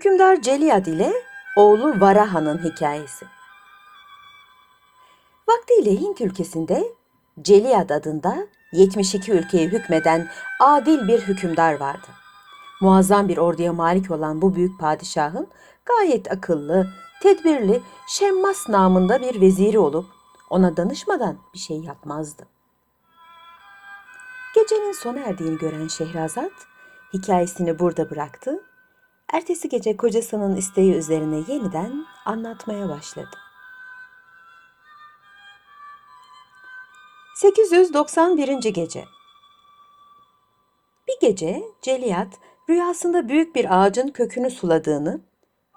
Hükümdar Celiyad ile oğlu Varahan'ın hikayesi. Vaktiyle Hint ülkesinde Celiyad adında 72 ülkeye hükmeden adil bir hükümdar vardı. Muazzam bir orduya malik olan bu büyük padişahın gayet akıllı, tedbirli, Şemmas namında bir veziri olup ona danışmadan bir şey yapmazdı. Gecenin sona erdiğini gören Şehrazat hikayesini burada bıraktı. Ertesi gece kocasının isteği üzerine yeniden anlatmaya başladı. 891. gece Bir gece Celiyat rüyasında büyük bir ağacın kökünü suladığını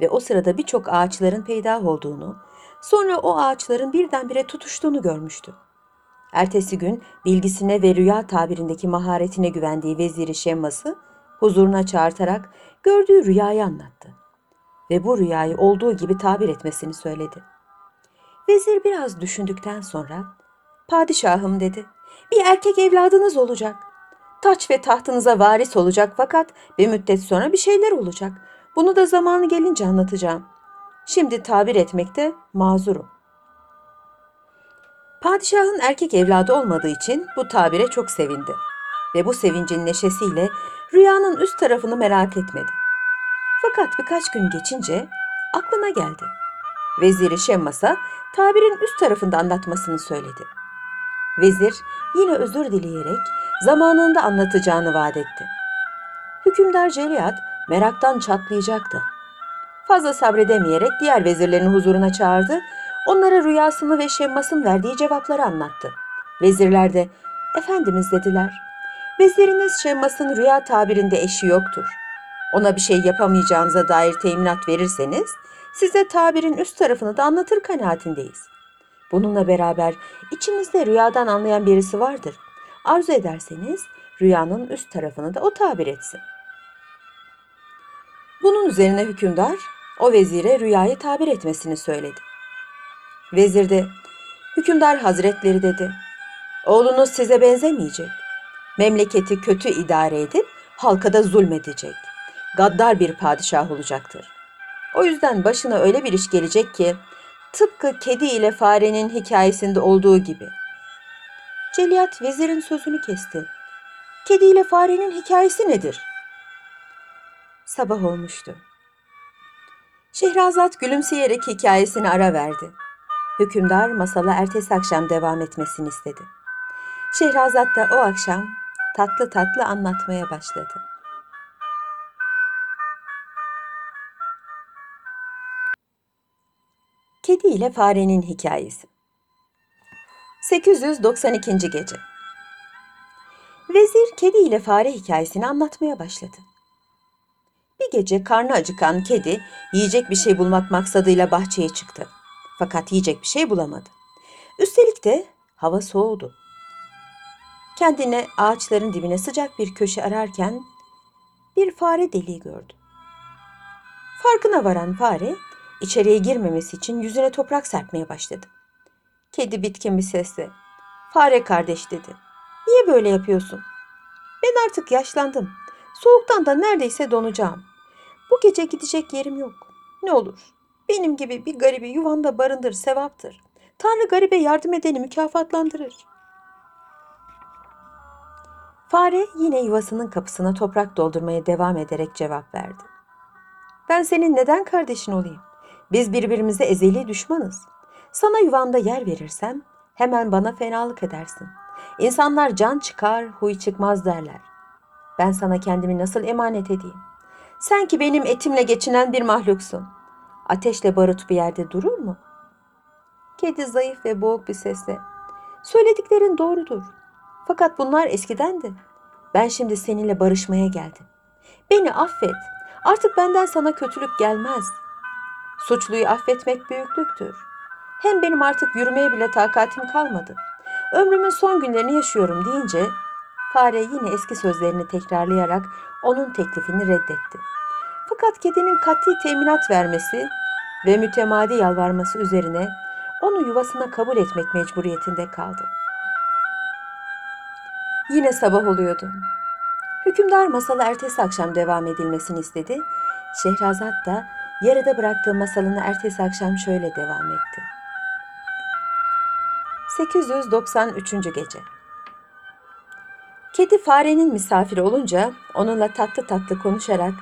ve o sırada birçok ağaçların peydah olduğunu, sonra o ağaçların birdenbire tutuştuğunu görmüştü. Ertesi gün bilgisine ve rüya tabirindeki maharetine güvendiği veziri Şemmas'ı huzuruna çağırtarak gördüğü rüyayı anlattı. Ve bu rüyayı olduğu gibi tabir etmesini söyledi. Vezir biraz düşündükten sonra, Padişahım dedi, bir erkek evladınız olacak. Taç ve tahtınıza varis olacak fakat bir müddet sonra bir şeyler olacak. Bunu da zamanı gelince anlatacağım. Şimdi tabir etmekte mazurum. Padişahın erkek evladı olmadığı için bu tabire çok sevindi. Ve bu sevincin neşesiyle rüyanın üst tarafını merak etmedi. Fakat birkaç gün geçince aklına geldi. Veziri Şemmas'a tabirin üst tarafında anlatmasını söyledi. Vezir yine özür dileyerek zamanında anlatacağını vaat etti. Hükümdar Celiyat meraktan çatlayacaktı. Fazla sabredemeyerek diğer vezirlerin huzuruna çağırdı, onlara rüyasını ve Şemmas'ın verdiği cevapları anlattı. Vezirler de, Efendimiz dediler, veziriniz Şemmas'ın rüya tabirinde eşi yoktur. Ona bir şey yapamayacağınıza dair teminat verirseniz, size tabirin üst tarafını da anlatır kanaatindeyiz. Bununla beraber içinizde rüyadan anlayan birisi vardır. Arzu ederseniz rüyanın üst tarafını da o tabir etsin. Bunun üzerine hükümdar o vezire rüyayı tabir etmesini söyledi. Vezir de hükümdar hazretleri dedi. Oğlunuz size benzemeyecek. Memleketi kötü idare edip halka da zulmedecek. Gaddar bir padişah olacaktır. O yüzden başına öyle bir iş gelecek ki tıpkı kedi ile farenin hikayesinde olduğu gibi. Celiyat vezirin sözünü kesti. Kedi ile farenin hikayesi nedir? Sabah olmuştu. Şehrazat gülümseyerek hikayesini ara verdi. Hükümdar masala ertesi akşam devam etmesini istedi. Şehrazat da o akşam tatlı tatlı anlatmaya başladı. Kedi ile farenin hikayesi. 892. gece. Vezir kedi ile fare hikayesini anlatmaya başladı. Bir gece karnı acıkan kedi yiyecek bir şey bulmak maksadıyla bahçeye çıktı. Fakat yiyecek bir şey bulamadı. Üstelik de hava soğudu. Kendine ağaçların dibine sıcak bir köşe ararken bir fare deliği gördü. Farkına varan fare içeriye girmemesi için yüzüne toprak serpmeye başladı. Kedi bitkin bir sesle "Fare kardeş" dedi. "Niye böyle yapıyorsun? Ben artık yaşlandım. Soğuktan da neredeyse donacağım. Bu gece gidecek yerim yok. Ne olur benim gibi bir garibi yuvanda barındır sevaptır. Tanrı garibe yardım edeni mükafatlandırır. Fare yine yuvasının kapısına toprak doldurmaya devam ederek cevap verdi. Ben senin neden kardeşin olayım? Biz birbirimize ezeli düşmanız. Sana yuvanda yer verirsem hemen bana fenalık edersin. İnsanlar can çıkar, huy çıkmaz derler. Ben sana kendimi nasıl emanet edeyim? Sen ki benim etimle geçinen bir mahluksun. Ateşle barut bir yerde durur mu? Kedi zayıf ve boğuk bir sesle. Söylediklerin doğrudur. Fakat bunlar eskidendi. Ben şimdi seninle barışmaya geldim. Beni affet. Artık benden sana kötülük gelmez. Suçluyu affetmek büyüklüktür. Hem benim artık yürümeye bile takatim kalmadı. Ömrümün son günlerini yaşıyorum deyince fare yine eski sözlerini tekrarlayarak onun teklifini reddetti. Fakat kedinin kat'i teminat vermesi ve mütemadi yalvarması üzerine onu yuvasına kabul etmek mecburiyetinde kaldı. Yine sabah oluyordu. Hükümdar masala ertesi akşam devam edilmesini istedi Şehrazat da yarıda bıraktığı masalını ertesi akşam şöyle devam etti. 893. Gece Kedi farenin misafiri olunca onunla tatlı tatlı konuşarak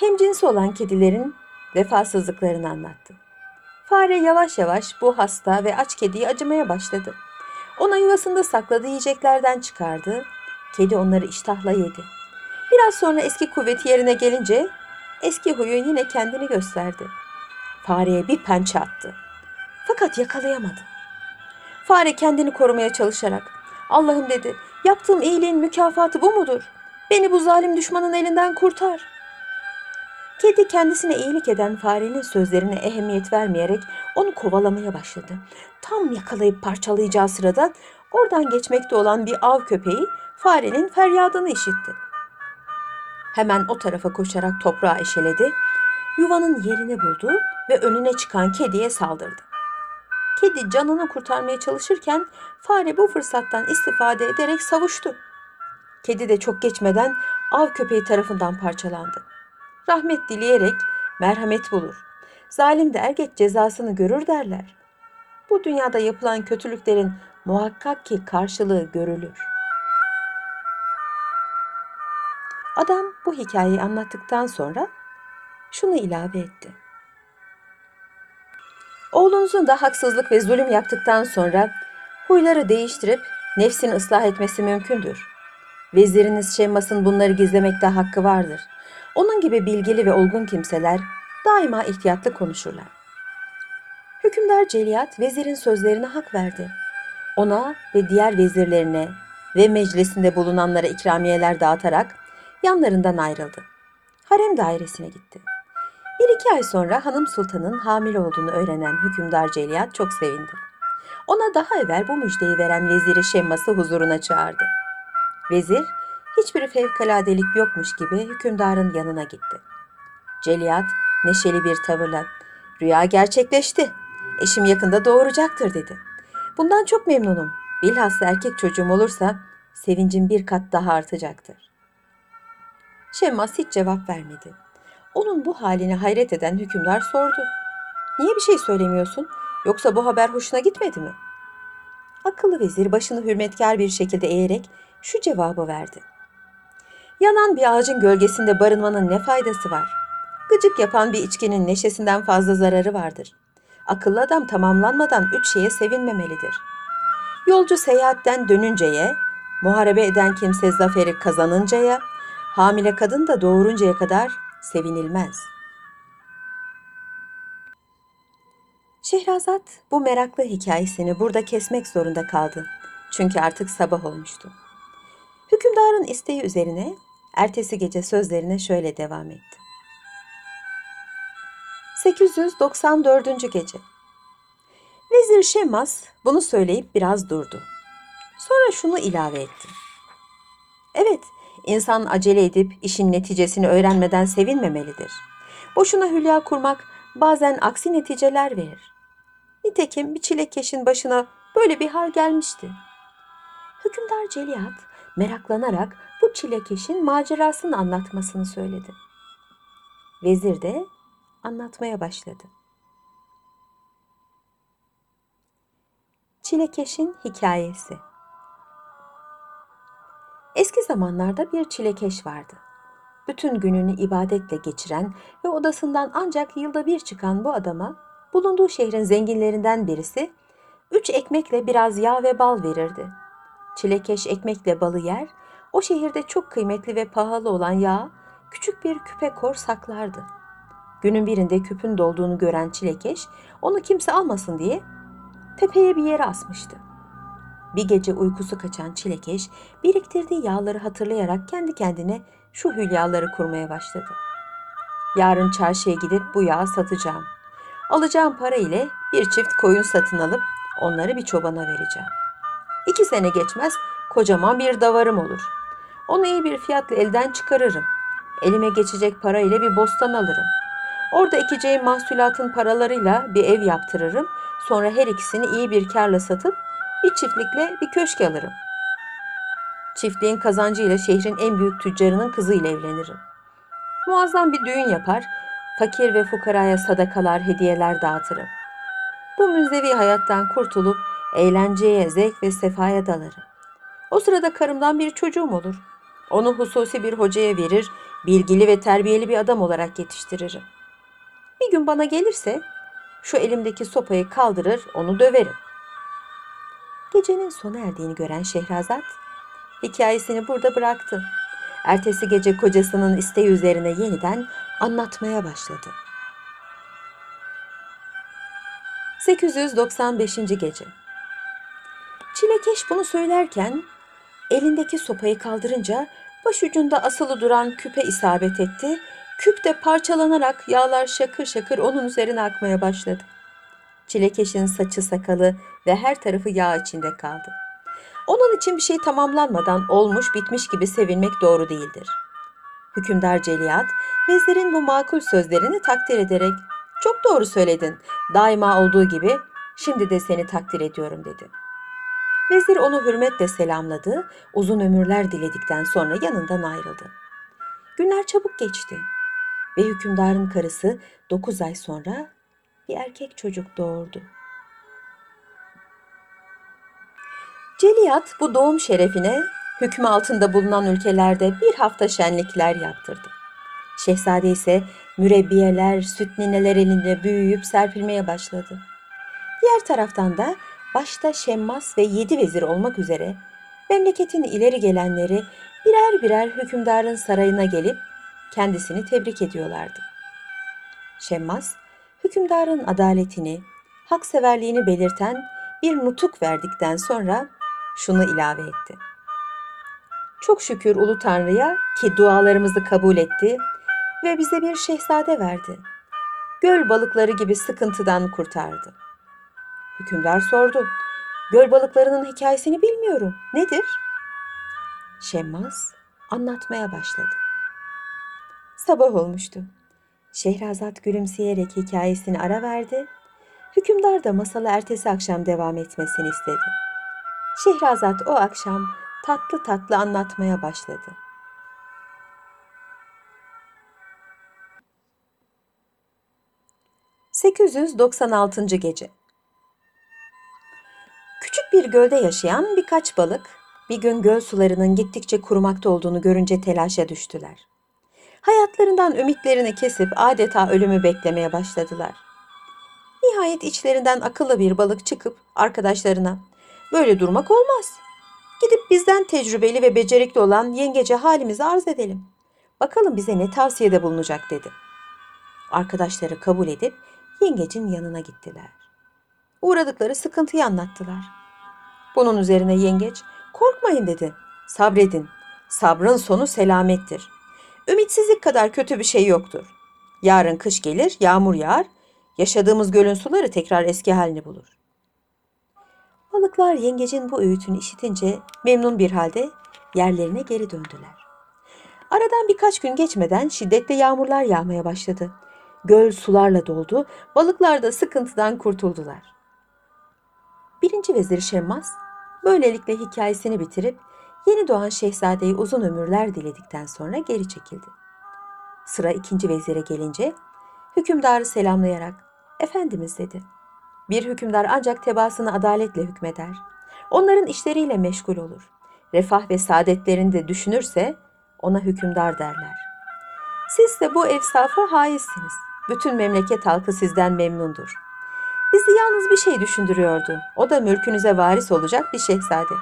hem cinsi olan kedilerin vefasızlıklarını anlattı. Fare yavaş yavaş bu hasta ve aç kediyi acımaya başladı. Ona yuvasında sakladığı yiyeceklerden çıkardı. Kedi onları iştahla yedi. Biraz sonra eski kuvveti yerine gelince eski huyu yine kendini gösterdi. Fareye bir pençe attı. Fakat yakalayamadı. Fare kendini korumaya çalışarak Allah'ım dedi yaptığım iyiliğin mükafatı bu mudur? Beni bu zalim düşmanın elinden kurtar. Kedi kendisine iyilik eden farenin sözlerine ehemmiyet vermeyerek onu kovalamaya başladı. Tam yakalayıp parçalayacağı sırada oradan geçmekte olan bir av köpeği farenin feryadını işitti. Hemen o tarafa koşarak toprağı eşeledi, yuvanın yerini buldu ve önüne çıkan kediye saldırdı. Kedi canını kurtarmaya çalışırken fare bu fırsattan istifade ederek savuştu. Kedi de çok geçmeden av köpeği tarafından parçalandı. Rahmet dileyerek merhamet bulur. Zalim de er geç cezasını görür derler. Bu dünyada yapılan kötülüklerin muhakkak ki karşılığı görülür. Adam bu hikayeyi anlattıktan sonra şunu ilave etti. Oğlunuzun da haksızlık ve zulüm yaptıktan sonra huyları değiştirip nefsini ıslah etmesi mümkündür. Veziriniz Şemmas'ın bunları gizlemekte hakkı vardır. Onun gibi bilgili ve olgun kimseler daima ihtiyatlı konuşurlar. Hükümdar Celiyat vezirin sözlerine hak verdi. Ona ve diğer vezirlerine ve meclisinde bulunanlara ikramiyeler dağıtarak yanlarından ayrıldı. Harem dairesine gitti. Bir iki ay sonra hanım sultanın hamile olduğunu öğrenen hükümdar Celiyat çok sevindi. Ona daha evvel bu müjdeyi veren veziri Şemmas'ı huzuruna çağırdı. Vezir hiçbir fevkaladelik yokmuş gibi hükümdarın yanına gitti. Celiyat neşeli bir tavırla rüya gerçekleşti. Eşim yakında doğuracaktır dedi. Bundan çok memnunum. Bilhassa erkek çocuğum olursa sevincim bir kat daha artacaktır. Şemmas hiç cevap vermedi. Onun bu haline hayret eden hükümdar sordu. Niye bir şey söylemiyorsun? Yoksa bu haber hoşuna gitmedi mi? Akıllı vezir başını hürmetkar bir şekilde eğerek şu cevabı verdi. Yanan bir ağacın gölgesinde barınmanın ne faydası var? Gıcık yapan bir içkinin neşesinden fazla zararı vardır. Akıllı adam tamamlanmadan üç şeye sevinmemelidir. Yolcu seyahatten dönünceye, muharebe eden kimse zaferi kazanıncaya, hamile kadın da doğuruncaya kadar sevinilmez. Şehrazat bu meraklı hikayesini burada kesmek zorunda kaldı. Çünkü artık sabah olmuştu. Hükümdarın isteği üzerine ertesi gece sözlerine şöyle devam etti. 894. Gece Vezir Şemas bunu söyleyip biraz durdu. Sonra şunu ilave etti. Evet, insan acele edip işin neticesini öğrenmeden sevinmemelidir. Boşuna hülya kurmak bazen aksi neticeler verir. Nitekim bir çilekeşin başına böyle bir hal gelmişti. Hükümdar Celiyat meraklanarak bu çilekeşin macerasını anlatmasını söyledi. Vezir de anlatmaya başladı. Çilekeşin hikayesi Eski zamanlarda bir çilekeş vardı. Bütün gününü ibadetle geçiren ve odasından ancak yılda bir çıkan bu adama bulunduğu şehrin zenginlerinden birisi üç ekmekle biraz yağ ve bal verirdi. Çilekeş ekmekle balı yer, o şehirde çok kıymetli ve pahalı olan yağı küçük bir küpe kor saklardı. Günün birinde küpün dolduğunu gören Çilekeş onu kimse almasın diye tepeye bir yere asmıştı. Bir gece uykusu kaçan Çilekeş biriktirdiği yağları hatırlayarak kendi kendine şu hülyaları kurmaya başladı. Yarın çarşıya gidip bu yağı satacağım. Alacağım para ile bir çift koyun satın alıp onları bir çobana vereceğim. İki sene geçmez kocaman bir davarım olur. Onu iyi bir fiyatla elden çıkarırım. Elime geçecek para ile bir bostan alırım. Orada ekeceğim mahsulatın paralarıyla bir ev yaptırırım. Sonra her ikisini iyi bir karla satıp bir çiftlikle bir köşk alırım. Çiftliğin kazancıyla şehrin en büyük tüccarının kızıyla evlenirim. Muazzam bir düğün yapar, Fakir ve fukaraya sadakalar, hediyeler dağıtırım. Bu müzevi hayattan kurtulup eğlenceye, zevk ve sefaya dalarım. O sırada karımdan bir çocuğum olur. Onu hususi bir hocaya verir, bilgili ve terbiyeli bir adam olarak yetiştiririm. Bir gün bana gelirse şu elimdeki sopayı kaldırır, onu döverim. Gecenin sona erdiğini gören Şehrazat hikayesini burada bıraktı. Ertesi gece kocasının isteği üzerine yeniden anlatmaya başladı. 895. gece. Çilekeş bunu söylerken elindeki sopayı kaldırınca başucunda asılı duran küpe isabet etti. Küp de parçalanarak yağlar şakır şakır onun üzerine akmaya başladı. Çilekeşin saçı sakalı ve her tarafı yağ içinde kaldı. Onun için bir şey tamamlanmadan olmuş bitmiş gibi sevinmek doğru değildir. Hükümdar Celiat, vezirin bu makul sözlerini takdir ederek çok doğru söyledin, daima olduğu gibi şimdi de seni takdir ediyorum dedi. Vezir onu hürmetle selamladı, uzun ömürler diledikten sonra yanından ayrıldı. Günler çabuk geçti ve hükümdarın karısı 9 ay sonra bir erkek çocuk doğurdu. Celiyat bu doğum şerefine hükmü altında bulunan ülkelerde bir hafta şenlikler yaptırdı. Şehzade ise mürebbiyeler, süt nineler elinde büyüyüp serpilmeye başladı. Diğer taraftan da başta Şemmas ve yedi vezir olmak üzere memleketin ileri gelenleri birer birer hükümdarın sarayına gelip kendisini tebrik ediyorlardı. Şemmas, hükümdarın adaletini, hakseverliğini belirten bir nutuk verdikten sonra şunu ilave etti. Çok şükür Ulu Tanrı'ya ki dualarımızı kabul etti ve bize bir şehzade verdi. Göl balıkları gibi sıkıntıdan kurtardı. Hükümdar sordu. Göl balıklarının hikayesini bilmiyorum. Nedir? Şemmaz anlatmaya başladı. Sabah olmuştu. Şehrazat gülümseyerek hikayesini ara verdi. Hükümdar da masalı ertesi akşam devam etmesini istedi. Şehrazat o akşam tatlı tatlı anlatmaya başladı. ...896. Gece Bir gölde yaşayan birkaç balık... ...bir gün göl sularının gittikçe kurumakta olduğunu görünce telaşa düştüler. Hayatlarından ümitlerini kesip adeta ölümü beklemeye başladılar. Nihayet içlerinden akıllı bir balık çıkıp arkadaşlarına Böyle durmak olmaz. Gidip bizden tecrübeli ve becerikli olan yengece halimizi arz edelim. Bakalım bize ne tavsiyede bulunacak dedi. Arkadaşları kabul edip yengecin yanına gittiler. Uğradıkları sıkıntıyı anlattılar. Bunun üzerine yengeç korkmayın dedi. Sabredin. Sabrın sonu selamettir. Ümitsizlik kadar kötü bir şey yoktur. Yarın kış gelir, yağmur yağar, yaşadığımız gölün suları tekrar eski halini bulur. Balıklar yengecin bu öğütünü işitince memnun bir halde yerlerine geri döndüler. Aradan birkaç gün geçmeden şiddetli yağmurlar yağmaya başladı. Göl sularla doldu, balıklar da sıkıntıdan kurtuldular. Birinci vezir Şemmas böylelikle hikayesini bitirip yeni doğan şehzadeyi uzun ömürler diledikten sonra geri çekildi. Sıra ikinci vezire gelince hükümdarı selamlayarak Efendimiz dedi. Bir hükümdar ancak tebaasını adaletle hükmeder. Onların işleriyle meşgul olur. Refah ve saadetlerini de düşünürse ona hükümdar derler. Siz de bu evsafa haizsiniz. Bütün memleket halkı sizden memnundur. Bizi yalnız bir şey düşündürüyordu. O da mülkünüze varis olacak bir şehzade.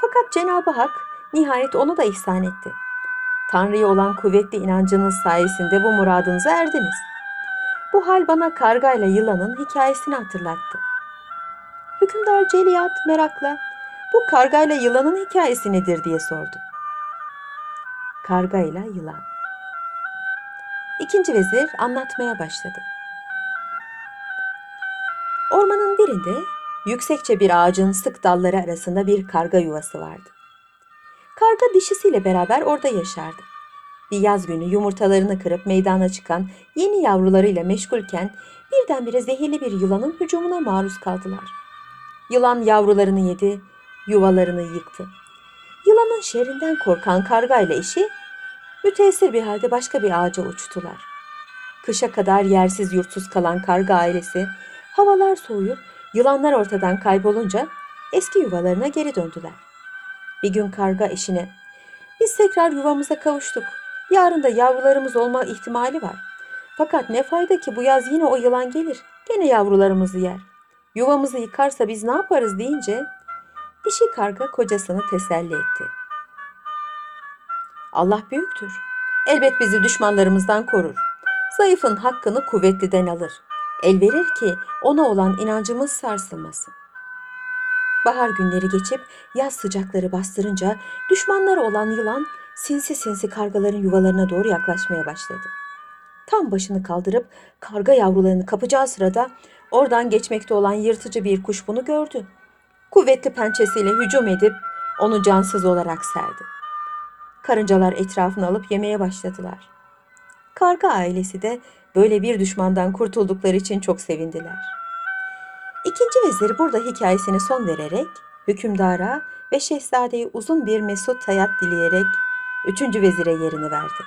Fakat Cenab-ı Hak nihayet onu da ihsan etti. Tanrı'ya olan kuvvetli inancınız sayesinde bu muradınıza erdiniz.'' Bu hal bana kargayla yılanın hikayesini hatırlattı. Hükümdar Celiyat merakla bu kargayla yılanın hikayesi nedir diye sordu. Kargayla yılan. İkinci vezir anlatmaya başladı. Ormanın birinde yüksekçe bir ağacın sık dalları arasında bir karga yuvası vardı. Karga dişisiyle beraber orada yaşardı. Bir yaz günü yumurtalarını kırıp meydana çıkan yeni yavrularıyla meşgulken birdenbire zehirli bir yılanın hücumuna maruz kaldılar. Yılan yavrularını yedi, yuvalarını yıktı. Yılanın şerrinden korkan karga ile eşi müteessir bir halde başka bir ağaca uçtular. Kışa kadar yersiz yurtsuz kalan karga ailesi, havalar soğuyup yılanlar ortadan kaybolunca eski yuvalarına geri döndüler. Bir gün karga eşine, biz tekrar yuvamıza kavuştuk. Yarın da yavrularımız olma ihtimali var. Fakat ne fayda ki bu yaz yine o yılan gelir. Gene yavrularımızı yer. Yuvamızı yıkarsa biz ne yaparız deyince dişi karga kocasını teselli etti. Allah büyüktür. Elbet bizi düşmanlarımızdan korur. Zayıfın hakkını kuvvetliden alır. El verir ki ona olan inancımız sarsılmasın. Bahar günleri geçip yaz sıcakları bastırınca düşmanları olan yılan sinsi sinsi kargaların yuvalarına doğru yaklaşmaya başladı. Tam başını kaldırıp karga yavrularını kapacağı sırada oradan geçmekte olan yırtıcı bir kuş bunu gördü. Kuvvetli pençesiyle hücum edip onu cansız olarak serdi. Karıncalar etrafını alıp yemeye başladılar. Karga ailesi de böyle bir düşmandan kurtuldukları için çok sevindiler. İkinci vezir burada hikayesine son vererek hükümdara ve şehzadeyi uzun bir mesut hayat dileyerek üçüncü vezire yerini verdi.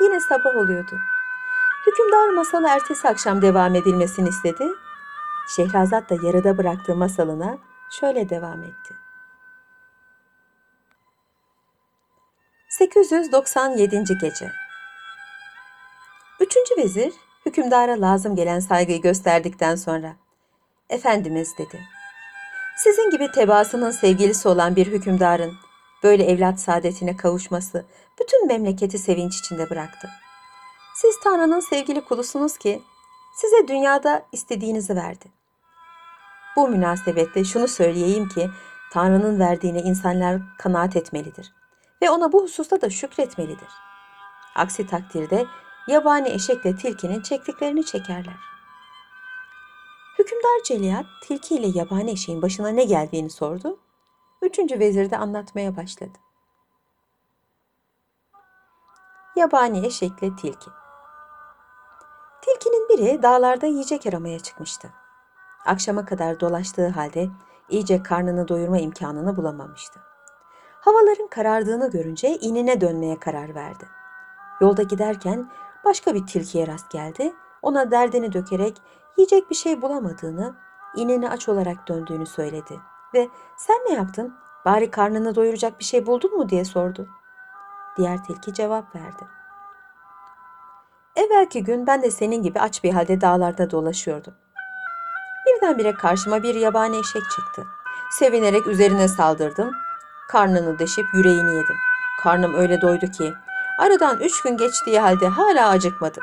Yine sabah oluyordu. Hükümdar masalı ertesi akşam devam edilmesini istedi. Şehrazat da yarıda bıraktığı masalına şöyle devam etti. 897. Gece Üçüncü vezir hükümdara lazım gelen saygıyı gösterdikten sonra Efendimiz dedi. Sizin gibi tebaasının sevgilisi olan bir hükümdarın böyle evlat saadetine kavuşması bütün memleketi sevinç içinde bıraktı. Siz Tanrı'nın sevgili kulusunuz ki size dünyada istediğinizi verdi. Bu münasebetle şunu söyleyeyim ki Tanrı'nın verdiğine insanlar kanaat etmelidir ve ona bu hususta da şükretmelidir. Aksi takdirde yabani eşekle tilkinin çektiklerini çekerler. Hükümdar Celiyat tilki ile yabani eşeğin başına ne geldiğini sordu. Üçüncü vezir de anlatmaya başladı. Yabani eşekle tilki. Tilkinin biri dağlarda yiyecek aramaya çıkmıştı. Akşama kadar dolaştığı halde iyice karnını doyurma imkanını bulamamıştı. Havaların karardığını görünce inine dönmeye karar verdi. Yolda giderken başka bir tilkiye rast geldi. Ona derdini dökerek yiyecek bir şey bulamadığını, inini aç olarak döndüğünü söyledi ve sen ne yaptın? Bari karnını doyuracak bir şey buldun mu diye sordu. Diğer tilki cevap verdi. Evvelki gün ben de senin gibi aç bir halde dağlarda dolaşıyordum. Birdenbire karşıma bir yabani eşek çıktı. Sevinerek üzerine saldırdım. Karnını deşip yüreğini yedim. Karnım öyle doydu ki aradan üç gün geçtiği halde hala acıkmadım.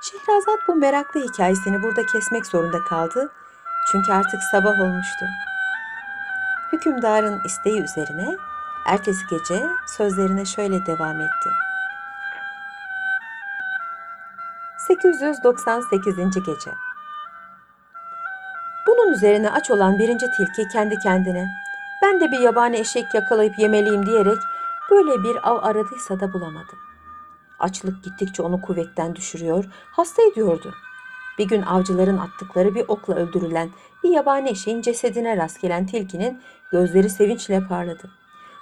Şehrazat bu meraklı hikayesini burada kesmek zorunda kaldı. Çünkü artık sabah olmuştu. Hükümdarın isteği üzerine ertesi gece sözlerine şöyle devam etti. 898. Gece Bunun üzerine aç olan birinci tilki kendi kendine ben de bir yabani eşek yakalayıp yemeliyim diyerek böyle bir av aradıysa da bulamadı. Açlık gittikçe onu kuvvetten düşürüyor, hasta ediyordu. Bir gün avcıların attıkları bir okla öldürülen bir yabani eşeğin cesedine rast gelen tilkinin gözleri sevinçle parladı.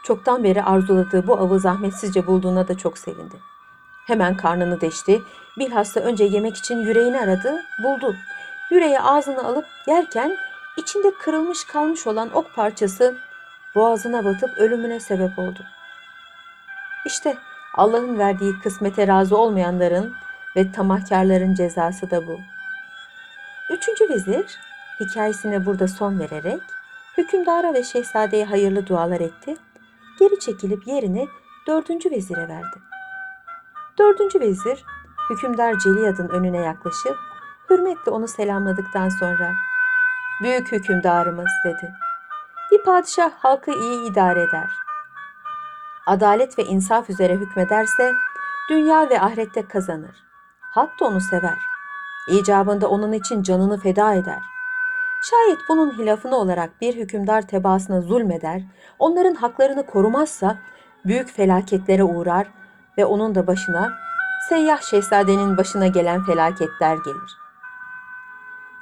Çoktan beri arzuladığı bu avı zahmetsizce bulduğuna da çok sevindi. Hemen karnını deşti, bilhassa önce yemek için yüreğini aradı, buldu. Yüreği ağzına alıp yerken içinde kırılmış kalmış olan ok parçası boğazına batıp ölümüne sebep oldu. İşte Allah'ın verdiği kısmete razı olmayanların ve tamahkarların cezası da bu. Üçüncü vezir hikayesine burada son vererek hükümdara ve şehzadeye hayırlı dualar etti. Geri çekilip yerini dördüncü vezire verdi. Dördüncü vezir hükümdar Celiyad'ın önüne yaklaşıp hürmetle onu selamladıktan sonra Büyük hükümdarımız dedi. Bir padişah halkı iyi idare eder. Adalet ve insaf üzere hükmederse dünya ve ahirette kazanır. Halk da onu sever. İcabında onun için canını feda eder. Şayet bunun hilafını olarak bir hükümdar tebaasına zulmeder, onların haklarını korumazsa büyük felaketlere uğrar ve onun da başına seyyah şehzadenin başına gelen felaketler gelir.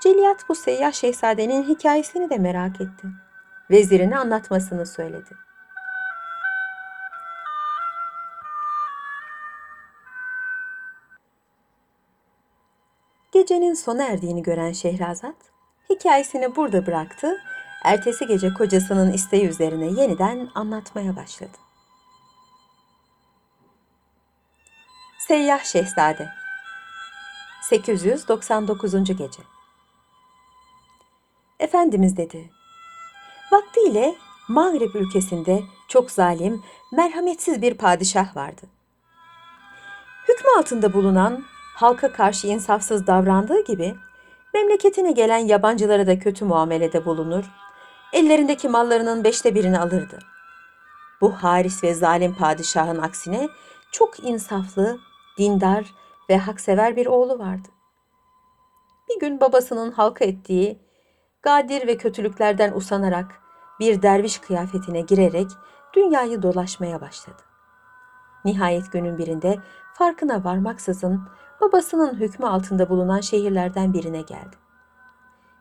Celiyat bu seyyah şehzadenin hikayesini de merak etti. Vezirine anlatmasını söyledi. Gecenin sona erdiğini gören Şehrazat, hikayesini burada bıraktı, ertesi gece kocasının isteği üzerine yeniden anlatmaya başladı. Seyyah Şehzade 899. Gece Efendimiz dedi, Vaktiyle Mağrib ülkesinde çok zalim, merhametsiz bir padişah vardı. Hükmü altında bulunan, halka karşı insafsız davrandığı gibi, memleketine gelen yabancılara da kötü muamelede bulunur, ellerindeki mallarının beşte birini alırdı. Bu haris ve zalim padişahın aksine çok insaflı, dindar ve haksever bir oğlu vardı. Bir gün babasının halka ettiği gadir ve kötülüklerden usanarak bir derviş kıyafetine girerek dünyayı dolaşmaya başladı. Nihayet günün birinde farkına varmaksızın babasının hükmü altında bulunan şehirlerden birine geldi.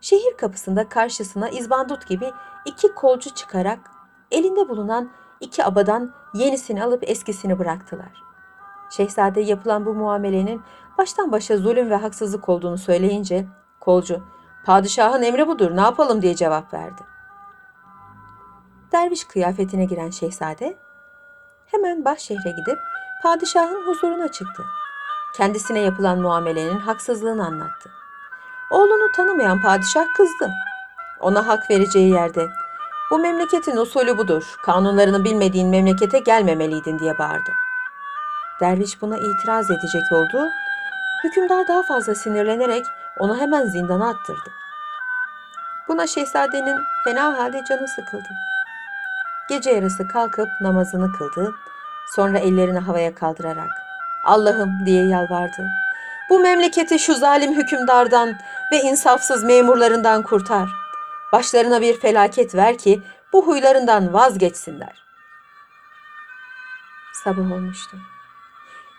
Şehir kapısında karşısına izbandut gibi iki kolcu çıkarak elinde bulunan iki abadan yenisini alıp eskisini bıraktılar. Şehzade yapılan bu muamelenin baştan başa zulüm ve haksızlık olduğunu söyleyince kolcu padişahın emri budur ne yapalım diye cevap verdi. Derviş kıyafetine giren şehzade hemen Bahşehir'e gidip padişahın huzuruna çıktı. Kendisine yapılan muamelenin haksızlığını anlattı. Oğlunu tanımayan padişah kızdı. Ona hak vereceği yerde bu memleketin usulü budur. Kanunlarını bilmediğin memlekete gelmemeliydin diye bağırdı. Derviş buna itiraz edecek oldu. Hükümdar daha fazla sinirlenerek onu hemen zindana attırdı. Buna şehzadenin fena halde canı sıkıldı. Gece yarısı kalkıp namazını kıldı. Sonra ellerini havaya kaldırarak Allah'ım diye yalvardı. Bu memleketi şu zalim hükümdardan ve insafsız memurlarından kurtar. Başlarına bir felaket ver ki bu huylarından vazgeçsinler. Sabah olmuştu.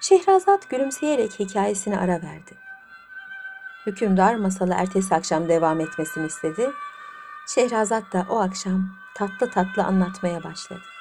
Şehrazat gülümseyerek hikayesine ara verdi. Hükümdar masalı ertesi akşam devam etmesini istedi. Şehrazat da o akşam tatlı tatlı anlatmaya başladı.